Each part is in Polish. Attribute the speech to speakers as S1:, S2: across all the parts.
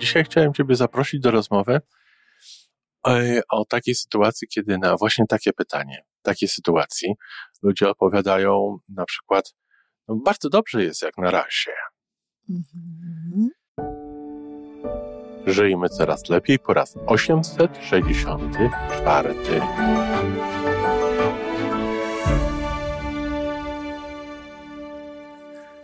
S1: Dzisiaj chciałem Ciebie zaprosić do rozmowy e, o takiej sytuacji, kiedy na właśnie takie pytanie, takiej sytuacji ludzie opowiadają na przykład, no bardzo dobrze jest jak na razie. Mhm. Żyjmy coraz lepiej po raz 864.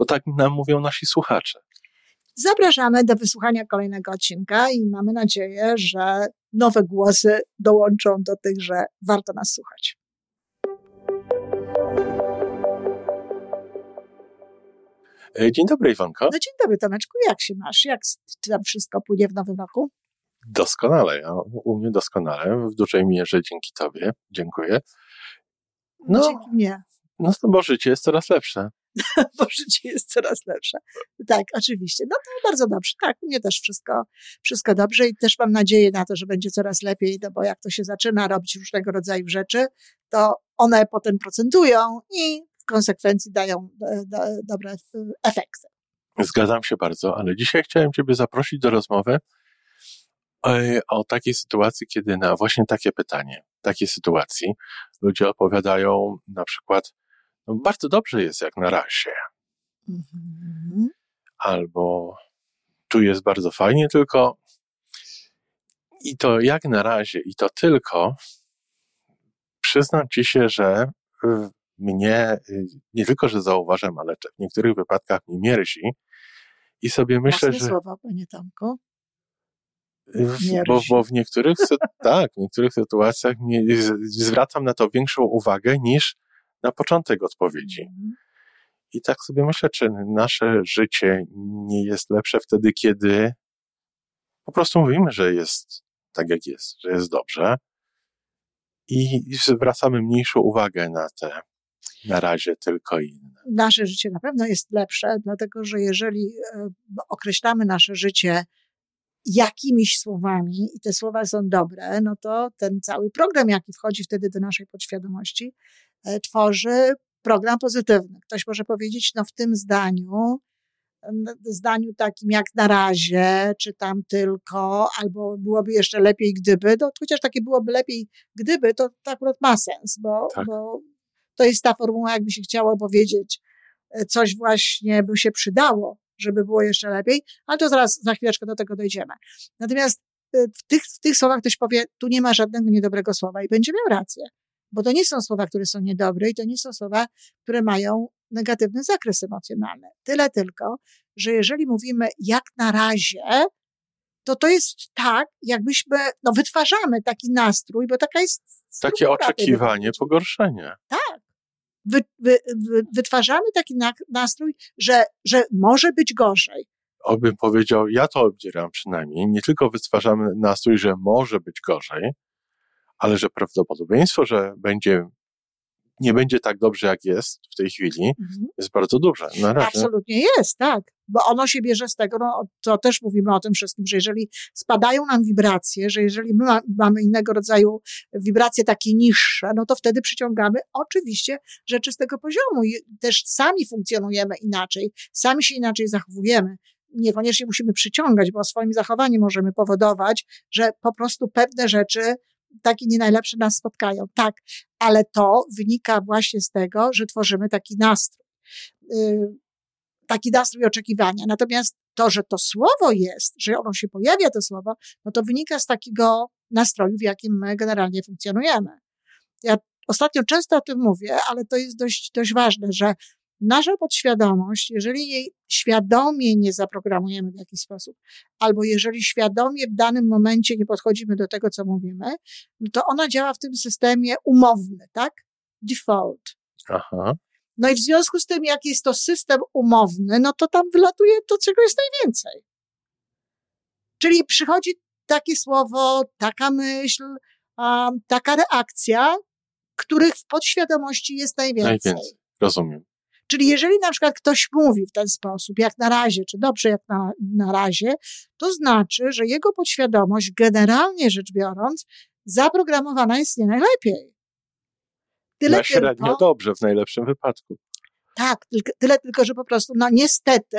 S1: bo tak nam mówią nasi słuchacze.
S2: Zapraszamy do wysłuchania kolejnego odcinka i mamy nadzieję, że nowe głosy dołączą do tych, że warto nas słuchać.
S1: E, dzień dobry, Iwanko.
S2: No dzień dobry, Tomeczku. Jak się masz? Jak tam wszystko płynie w nowym roku?
S1: Doskonale. Ja, u mnie doskonale. W dużej mierze dzięki Tobie. Dziękuję.
S2: No, dzięki mnie.
S1: No, bo życie jest coraz lepsze.
S2: bo życie jest coraz lepsze. Tak, oczywiście. No to bardzo dobrze. Tak, mnie też wszystko, wszystko dobrze i też mam nadzieję na to, że będzie coraz lepiej, no bo jak to się zaczyna robić różnego rodzaju rzeczy, to one potem procentują i w konsekwencji dają e, do, dobre efekty.
S1: Zgadzam się bardzo, ale dzisiaj chciałem Ciebie zaprosić do rozmowy e, o takiej sytuacji, kiedy na właśnie takie pytanie, takiej sytuacji ludzie opowiadają na przykład, bardzo dobrze jest jak na razie. Mhm. Albo tu jest bardzo fajnie, tylko i to jak na razie, i to tylko przyznam ci się, że y, mnie y, nie tylko, że zauważam, ale w niektórych wypadkach mi mierzi i sobie myślę,
S2: Mocne
S1: że...
S2: słowa, panie Tomku.
S1: Bo, bo, w niektórych, tak, w niektórych sytuacjach nie, zwracam na to większą uwagę niż na początek odpowiedzi. Mhm. I tak sobie myślę, czy nasze życie nie jest lepsze wtedy, kiedy po prostu mówimy, że jest tak, jak jest, że jest dobrze i zwracamy mniejszą uwagę na te na razie tylko inne.
S2: Nasze życie na pewno jest lepsze, dlatego że jeżeli e, określamy nasze życie jakimiś słowami i te słowa są dobre, no to ten cały program, jaki wchodzi wtedy do naszej podświadomości, tworzy program pozytywny. Ktoś może powiedzieć, no w tym zdaniu, zdaniu takim jak na razie, czy tam tylko, albo byłoby jeszcze lepiej gdyby, to chociaż takie byłoby lepiej gdyby, to, to akurat ma sens, bo, tak. bo to jest ta formuła, jakby się chciało powiedzieć, e, coś właśnie by się przydało, żeby było jeszcze lepiej, ale to zaraz, za chwileczkę do tego dojdziemy. Natomiast e, w tych, w tych słowach ktoś powie, tu nie ma żadnego niedobrego słowa i będzie miał rację. Bo to nie są słowa, które są niedobre i to nie są słowa, które mają negatywny zakres emocjonalny. Tyle tylko, że jeżeli mówimy jak na razie, to to jest tak, jakbyśmy, no wytwarzamy taki nastrój, bo taka jest.
S1: Takie oczekiwanie pogorszenia.
S2: Tak. Wy, wy, wy, wytwarzamy taki nastrój, że, że może być gorzej.
S1: Obym powiedział, ja to obdzieram przynajmniej, nie tylko wytwarzamy nastrój, że może być gorzej, ale że prawdopodobieństwo, że będzie nie będzie tak dobrze, jak jest w tej chwili, mhm. jest bardzo duże. Na razie.
S2: Absolutnie jest, tak. Bo ono się bierze z tego, no, to też mówimy o tym wszystkim, że jeżeli spadają nam wibracje, że jeżeli my mamy innego rodzaju wibracje takie niższe, no to wtedy przyciągamy oczywiście rzeczy z tego poziomu i też sami funkcjonujemy inaczej, sami się inaczej zachowujemy niekoniecznie musimy przyciągać, bo swoim zachowaniem możemy powodować, że po prostu pewne rzeczy takie nie najlepsze nas spotkają. Tak, ale to wynika właśnie z tego, że tworzymy taki nastrój. Y, taki nastrój oczekiwania. Natomiast to, że to słowo jest, że ono się pojawia, to słowo, no to wynika z takiego nastroju, w jakim my generalnie funkcjonujemy. Ja ostatnio często o tym mówię, ale to jest dość, dość ważne, że nasza podświadomość, jeżeli jej świadomie nie zaprogramujemy w jakiś sposób, albo jeżeli świadomie w danym momencie nie podchodzimy do tego, co mówimy, no to ona działa w tym systemie umowny, tak? Default. Aha. No i w związku z tym, jak jest to system umowny, no to tam wylatuje to, czego jest najwięcej. Czyli przychodzi takie słowo, taka myśl, um, taka reakcja, których w podświadomości jest najwięcej.
S1: Najwięcej, rozumiem.
S2: Czyli jeżeli na przykład ktoś mówi w ten sposób, jak na razie, czy dobrze jak na, na razie, to znaczy, że jego podświadomość, generalnie rzecz biorąc, zaprogramowana jest nie najlepiej.
S1: Tyle na średnio tylko, dobrze w najlepszym wypadku.
S2: Tak, tylko, tyle tylko, że po prostu, no niestety,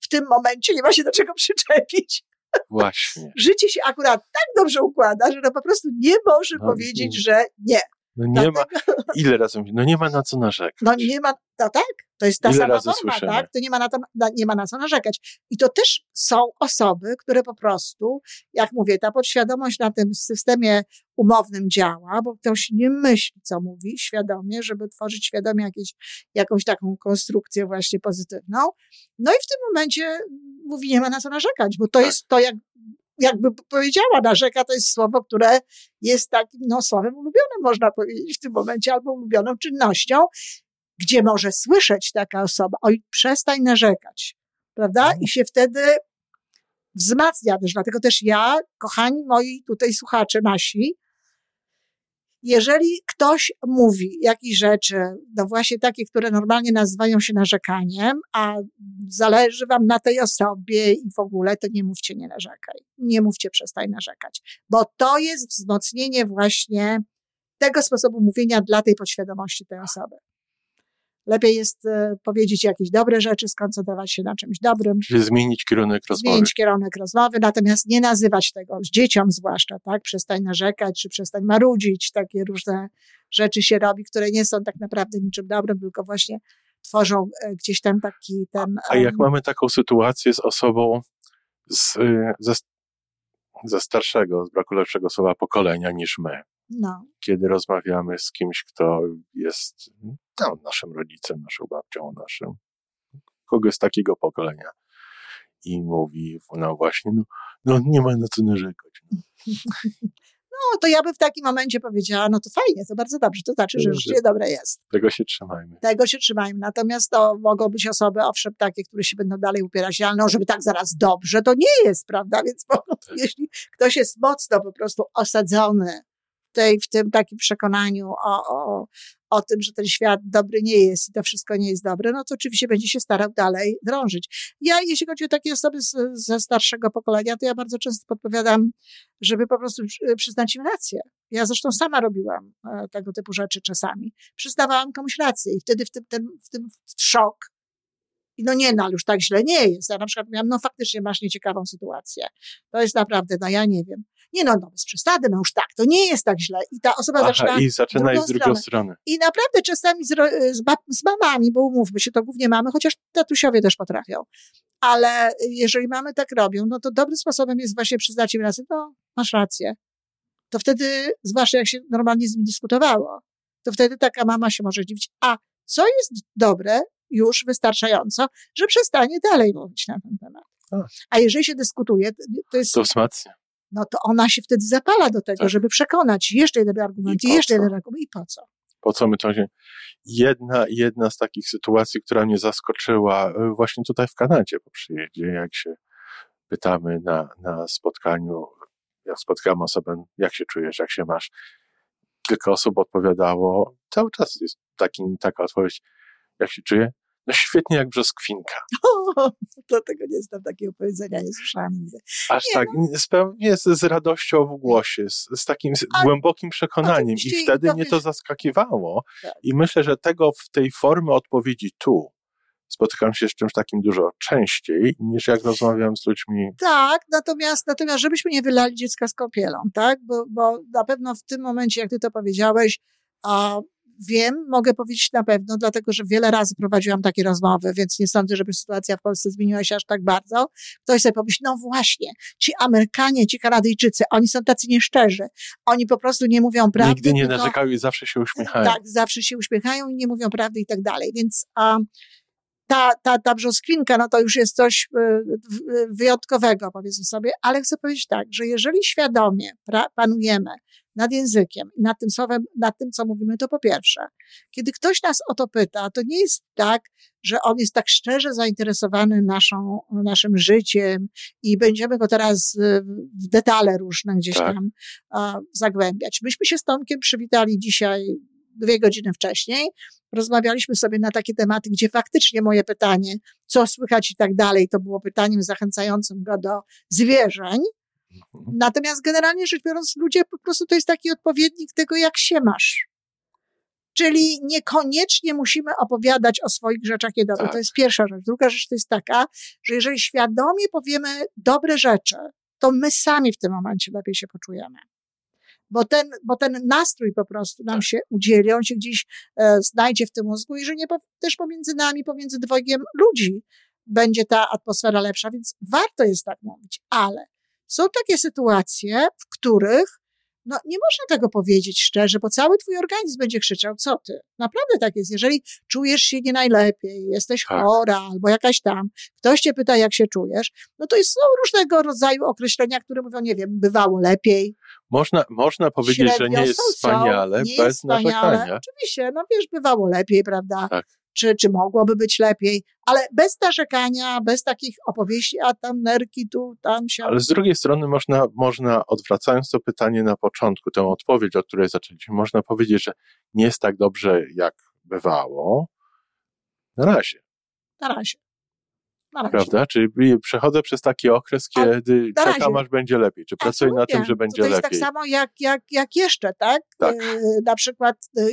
S2: w tym momencie nie ma się do czego przyczepić.
S1: Właśnie.
S2: Życie się akurat tak dobrze układa, że no po prostu nie może no, powiedzieć, nie. że nie.
S1: No nie ma, ile razy no nie ma na co narzekać.
S2: No nie ma, no tak, to jest ta ile sama forma, słyszymy. tak, to nie ma, na to, nie ma na co narzekać. I to też są osoby, które po prostu, jak mówię, ta podświadomość na tym systemie umownym działa, bo ktoś nie myśli, co mówi świadomie, żeby tworzyć świadomie jakieś, jakąś taką konstrukcję właśnie pozytywną. No i w tym momencie mówi, nie ma na co narzekać, bo to tak. jest to, jak jakby powiedziała, narzeka to jest słowo, które jest takim no, słowem ulubionym, można powiedzieć w tym momencie, albo ulubioną czynnością, gdzie może słyszeć taka osoba, oj, przestań narzekać, prawda? Mhm. I się wtedy wzmacnia też. Dlatego też ja, kochani moi tutaj słuchacze nasi, jeżeli ktoś mówi jakieś rzeczy, no właśnie takie, które normalnie nazywają się narzekaniem, a zależy wam na tej osobie i w ogóle, to nie mówcie nie narzekaj. Nie mówcie przestań narzekać. Bo to jest wzmocnienie właśnie tego sposobu mówienia dla tej podświadomości tej osoby. Lepiej jest e, powiedzieć jakieś dobre rzeczy, skoncentrować się na czymś dobrym.
S1: Czyli zmienić kierunek rozmowy.
S2: Zmienić kierunek rozmowy, natomiast nie nazywać tego, z dzieciom zwłaszcza, tak? Przestań narzekać, czy przestań marudzić. Takie różne rzeczy się robi, które nie są tak naprawdę niczym dobrym, tylko właśnie tworzą e, gdzieś tam taki ten...
S1: A jak mamy taką sytuację z osobą z, e, ze, ze starszego, z braku lepszego słowa, pokolenia niż my,
S2: no.
S1: kiedy rozmawiamy z kimś, kto jest no, naszym rodzicem, naszą babcią, naszym, kogoś z takiego pokolenia. I mówi, no właśnie, no, no nie ma na co narzekać. No.
S2: no, to ja bym w takim momencie powiedziała, no to fajnie, to bardzo dobrze, to znaczy, że życie dobre jest.
S1: Tego się trzymajmy.
S2: Tego się trzymajmy. Natomiast to mogą być osoby, owszem, takie, które się będą dalej upierać, ale no, żeby tak zaraz dobrze, to nie jest, prawda? Więc tak. jeśli ktoś jest mocno po prostu osadzony tej, w tym takim przekonaniu o, o, o tym, że ten świat dobry nie jest i to wszystko nie jest dobre, no to oczywiście będzie się starał dalej drążyć. Ja, jeśli chodzi o takie osoby z, ze starszego pokolenia, to ja bardzo często podpowiadam, żeby po prostu przyznać im rację. Ja zresztą sama robiłam e, tego typu rzeczy czasami. Przyznawałam komuś rację i wtedy w tym, ten, w tym szok no nie, no już tak źle nie jest. Ja na przykład miałam, no faktycznie masz nieciekawą sytuację. To jest naprawdę, no ja nie wiem nie no, no bez przesady, no już tak, to nie jest tak źle. I ta osoba Aha, zaczyna
S1: i zaczyna iść z drugą stronę.
S2: I naprawdę czasami z, z, bab, z mamami, bo umówmy się, to głównie mamy, chociaż tatusiowie też potrafią. Ale jeżeli mamy tak robią, no to dobrym sposobem jest właśnie przyznać im rację, no masz rację. To wtedy, zwłaszcza jak się normalnie z nim dyskutowało, to wtedy taka mama się może dziwić, a co jest dobre już wystarczająco, że przestanie dalej mówić na ten temat. A, a jeżeli się dyskutuje, to jest...
S1: To wzmacnia
S2: no to ona się wtedy zapala do tego, tak. żeby przekonać jeszcze jeden argument, i, jeszcze jeden argument i po co?
S1: Po co my to się... Jedna, jedna z takich sytuacji, która mnie zaskoczyła e, właśnie tutaj w Kanadzie po przyjeździe, jak się pytamy na, na spotkaniu, jak spotkamy osobę, jak się czujesz, jak się masz, kilka osób odpowiadało, cały czas jest taki, taka odpowiedź, jak się czuję, no świetnie jak brzoskwinka.
S2: O, to tego nie znam, takiego powiedzenia nie słyszałam nigdy.
S1: Aż nie, tak, no. z, z radością w głosie, z, z takim A, głębokim przekonaniem i wtedy to mnie to zaskakiwało tak. i myślę, że tego w tej formie odpowiedzi tu spotykam się z czymś takim dużo częściej niż jak rozmawiam z ludźmi.
S2: Tak, natomiast, natomiast żebyśmy nie wylali dziecka z kąpielą, tak? Bo, bo na pewno w tym momencie, jak ty to powiedziałeś, a Wiem, mogę powiedzieć na pewno, dlatego że wiele razy prowadziłam takie rozmowy, więc nie sądzę, żeby sytuacja w Polsce zmieniła się aż tak bardzo. Ktoś sobie pomyśli, no właśnie, ci Amerykanie, ci Kanadyjczycy, oni są tacy nieszczerzy. Oni po prostu nie mówią prawdy.
S1: Nigdy nie tylko, narzekają i zawsze się uśmiechają.
S2: Tak, zawsze się uśmiechają i nie mówią prawdy i tak dalej. Więc a, ta, ta, ta brzoskwinka, no to już jest coś e, wyjątkowego, powiedzmy sobie, ale chcę powiedzieć tak, że jeżeli świadomie panujemy nad językiem, nad tym słowem, nad tym, co mówimy, to po pierwsze, kiedy ktoś nas o to pyta, to nie jest tak, że on jest tak szczerze zainteresowany naszą, naszym życiem i będziemy go teraz y, w detale różne gdzieś tak. tam zagłębiać. Myśmy się z Tomkiem przywitali dzisiaj dwie godziny wcześniej. Rozmawialiśmy sobie na takie tematy, gdzie faktycznie moje pytanie, co słychać i tak dalej, to było pytaniem zachęcającym go do zwierzeń. Mhm. Natomiast generalnie rzecz biorąc, ludzie po prostu to jest taki odpowiednik tego, jak się masz. Czyli niekoniecznie musimy opowiadać o swoich rzeczach niedobre. Tak. To jest pierwsza rzecz. Druga rzecz to jest taka, że jeżeli świadomie powiemy dobre rzeczy, to my sami w tym momencie lepiej się poczujemy bo ten, bo ten nastrój po prostu nam tak. się udzieli, on się gdzieś e, znajdzie w tym mózgu i że nie, też pomiędzy nami, pomiędzy dwojgiem ludzi będzie ta atmosfera lepsza, więc warto jest tak mówić, ale są takie sytuacje, w których no, nie można tego powiedzieć szczerze, bo cały twój organizm będzie krzyczał, co ty? Naprawdę tak jest. Jeżeli czujesz się nie najlepiej, jesteś tak. chora albo jakaś tam, ktoś cię pyta, jak się czujesz, no to są różnego rodzaju określenia, które mówią, nie wiem, bywało lepiej.
S1: Można, można powiedzieć, że nie jest wspaniale, nie bez jest wspaniale. narzekania.
S2: Oczywiście, no wiesz, bywało lepiej, prawda? Tak czy, czy mogłoby być lepiej, ale bez narzekania, bez takich opowieści, a tam nerki tu, tam się.
S1: Ale z drugiej strony można, można, odwracając to pytanie na początku, tę odpowiedź, od której zaczęliśmy, można powiedzieć, że nie jest tak dobrze, jak bywało. Na razie.
S2: Na razie.
S1: Na razie. Prawda? Czyli przechodzę przez taki okres, kiedy czekam, aż będzie lepiej. Czy pracuję na tym, że będzie lepiej.
S2: To jest tak samo jak, jak, jak jeszcze, tak? tak. Yy, na przykład yy,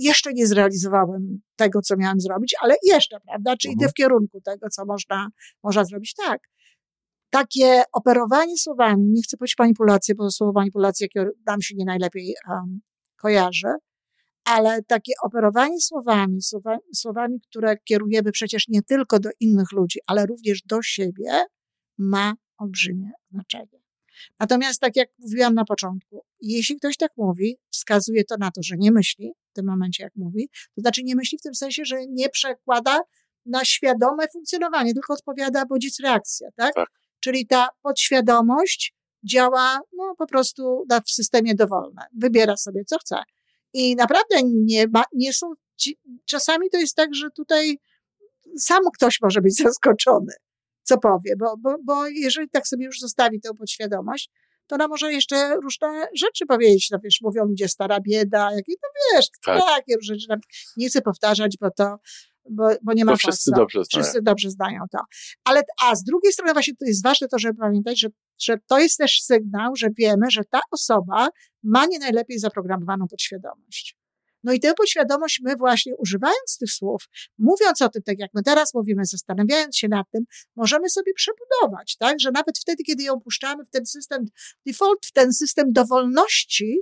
S2: jeszcze nie zrealizowałem tego, co miałem zrobić, ale jeszcze, prawda? Czy mhm. idę w kierunku tego, co można, można zrobić? Tak. Takie operowanie słowami, nie chcę powiedzieć manipulacje, bo słowo manipulacja nam się nie najlepiej um, kojarzy, ale takie operowanie słowami, słowami, słowami, które kierujemy przecież nie tylko do innych ludzi, ale również do siebie, ma olbrzymie znaczenie. Natomiast, tak jak mówiłam na początku, jeśli ktoś tak mówi, wskazuje to na to, że nie myśli w tym momencie, jak mówi, to znaczy nie myśli w tym sensie, że nie przekłada na świadome funkcjonowanie, tylko odpowiada bodziec reakcja, tak? tak? Czyli ta podświadomość działa no, po prostu w systemie dowolne. Wybiera sobie, co chce. I naprawdę nie, ma, nie są, czasami to jest tak, że tutaj sam ktoś może być zaskoczony co powie, bo, bo, bo jeżeli tak sobie już zostawi tę podświadomość, to ona może jeszcze różne rzeczy powiedzieć. No wiesz, mówią ludzie stara bieda, jakie, no wiesz, tak. takie rzeczy. Nie chcę powtarzać, bo to, bo, bo nie ma
S1: bo wszyscy dobrze znają.
S2: Wszyscy dobrze znają to. Ale, a z drugiej strony właśnie to jest ważne to, żeby pamiętać, że, że to jest też sygnał, że wiemy, że ta osoba ma nie najlepiej zaprogramowaną podświadomość. No i tę podświadomość my właśnie używając tych słów, mówiąc o tym, tak jak my teraz mówimy, zastanawiając się nad tym, możemy sobie przebudować, tak? Że nawet wtedy, kiedy ją puszczamy w ten system default, w ten system dowolności,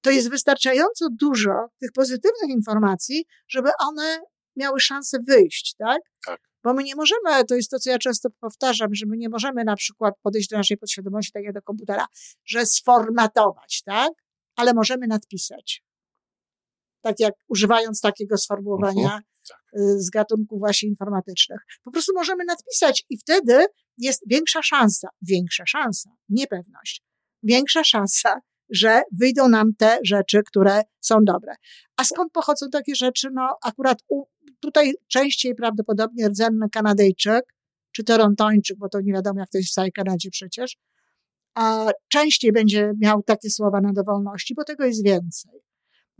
S2: to jest wystarczająco dużo tych pozytywnych informacji, żeby one miały szansę wyjść, tak? Tak. Bo my nie możemy, to jest to, co ja często powtarzam, że my nie możemy na przykład podejść do naszej podświadomości, tak jak do komputera, że sformatować, tak? Ale możemy nadpisać tak jak używając takiego sformułowania -huh. tak. Y, z gatunków właśnie informatycznych. Po prostu możemy nadpisać i wtedy jest większa szansa, większa szansa, niepewność, większa szansa, że wyjdą nam te rzeczy, które są dobre. A skąd pochodzą takie rzeczy? No akurat u, tutaj częściej prawdopodobnie rdzenny Kanadyjczyk, czy Torontończyk, bo to nie wiadomo jak to jest w całej Kanadzie przecież, a częściej będzie miał takie słowa na dowolności, bo tego jest więcej.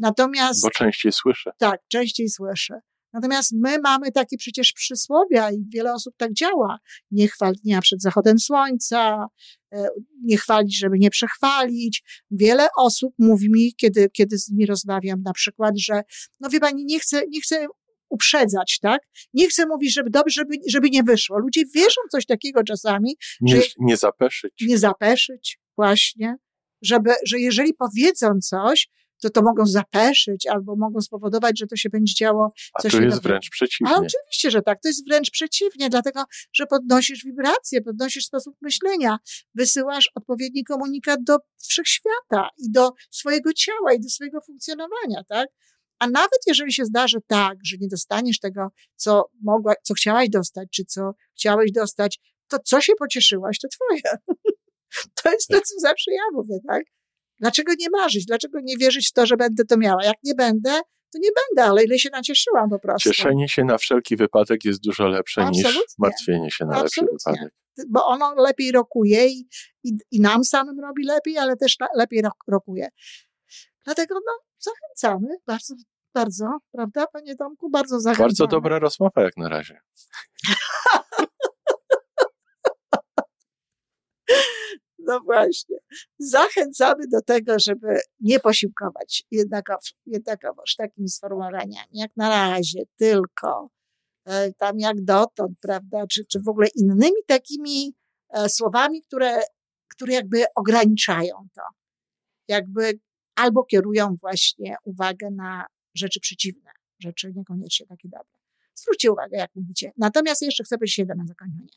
S2: Natomiast.
S1: Bo częściej słyszę.
S2: Tak, częściej słyszę. Natomiast my mamy takie przecież przysłowia i wiele osób tak działa. Nie chwal dnia przed zachodem słońca, e, nie chwalić, żeby nie przechwalić. Wiele osób mówi mi, kiedy, kiedy z nimi rozmawiam, na przykład, że no wie pani, nie chcę, nie chcę uprzedzać, tak? Nie chcę mówić, żeby dobrze, żeby, żeby nie wyszło. Ludzie wierzą coś takiego czasami.
S1: Nie, że, nie zapeszyć.
S2: Nie zapeszyć, właśnie. Żeby, że jeżeli powiedzą coś, to to mogą zapeszyć albo mogą spowodować, że to się będzie działo
S1: A coś A to jest wręcz przeciwnie.
S2: A oczywiście, że tak. To jest wręcz przeciwnie, dlatego, że podnosisz wibracje, podnosisz sposób myślenia, wysyłasz odpowiedni komunikat do wszechświata i do swojego ciała i do swojego funkcjonowania, tak? A nawet jeżeli się zdarzy tak, że nie dostaniesz tego, co mogła, co chciałaś dostać, czy co chciałeś dostać, to co się pocieszyłaś, to twoje. To jest to, co zawsze ja mówię, tak? Dlaczego nie marzyć? Dlaczego nie wierzyć w to, że będę to miała? Jak nie będę, to nie będę, ale ile się nacieszyłam po prostu.
S1: Cieszenie się na wszelki wypadek jest dużo lepsze Absolutnie. niż martwienie się na Absolutnie. lepszy wypadek.
S2: Bo ono lepiej rokuje i, i, i nam samym robi lepiej, ale też lepiej rokuje. Dlatego no, zachęcamy bardzo, bardzo, prawda, panie Tomku? Bardzo zachęcamy.
S1: Bardzo dobra rozmowa jak na razie.
S2: No właśnie. Zachęcamy do tego, żeby nie posiłkować jednakowoż, jednakowoż takimi sformułowaniami jak na razie, tylko, e, tam jak dotąd, prawda, czy, czy w ogóle innymi takimi e, słowami, które, które jakby ograniczają to. Jakby albo kierują właśnie uwagę na rzeczy przeciwne, rzeczy niekoniecznie takie dobre. Zwróćcie uwagę, jak mówicie. Natomiast jeszcze chcę powiedzieć jedno na zakończenie.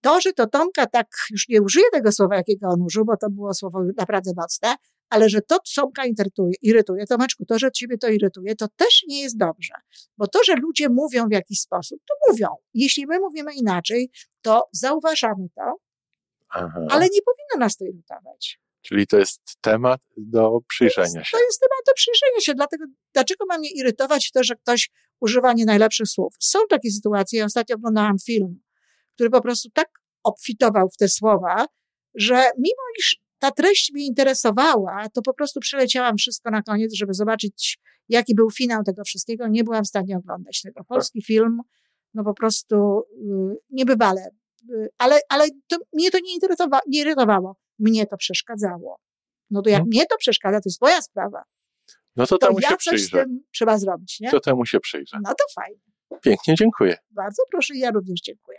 S2: To, że to Tomka tak, już nie użyję tego słowa, jakiego on użył, bo to było słowo naprawdę mocne, ale że to Tomka irytuje, irytuje, Tomeczku, to, że ciebie to irytuje, to też nie jest dobrze. Bo to, że ludzie mówią w jakiś sposób, to mówią. Jeśli my mówimy inaczej, to zauważamy to, Aha. ale nie powinno nas to irytować.
S1: Czyli to jest temat do przyjrzenia się.
S2: To jest temat do przyjrzenia się. Dlatego, dlaczego ma mnie irytować to, że ktoś używa nie najlepszych słów? Są takie sytuacje. Ja ostatnio oglądałam film, który po prostu tak obfitował w te słowa, że mimo iż ta treść mnie interesowała, to po prostu przeleciałam wszystko na koniec, żeby zobaczyć, jaki był finał tego wszystkiego. Nie byłam w stanie oglądać tego. Polski film, no po prostu y, niebywale. Y, ale, ale to, mnie to nie, interesowało, nie irytowało. Mnie to przeszkadzało. No to jak hmm. mnie to przeszkadza, to jest moja sprawa.
S1: No to, to temu
S2: ja
S1: się przyjrzę. z tym
S2: trzeba zrobić, nie?
S1: To temu się przyjrzę.
S2: No to fajnie.
S1: Pięknie, dziękuję.
S2: Bardzo proszę, ja również dziękuję.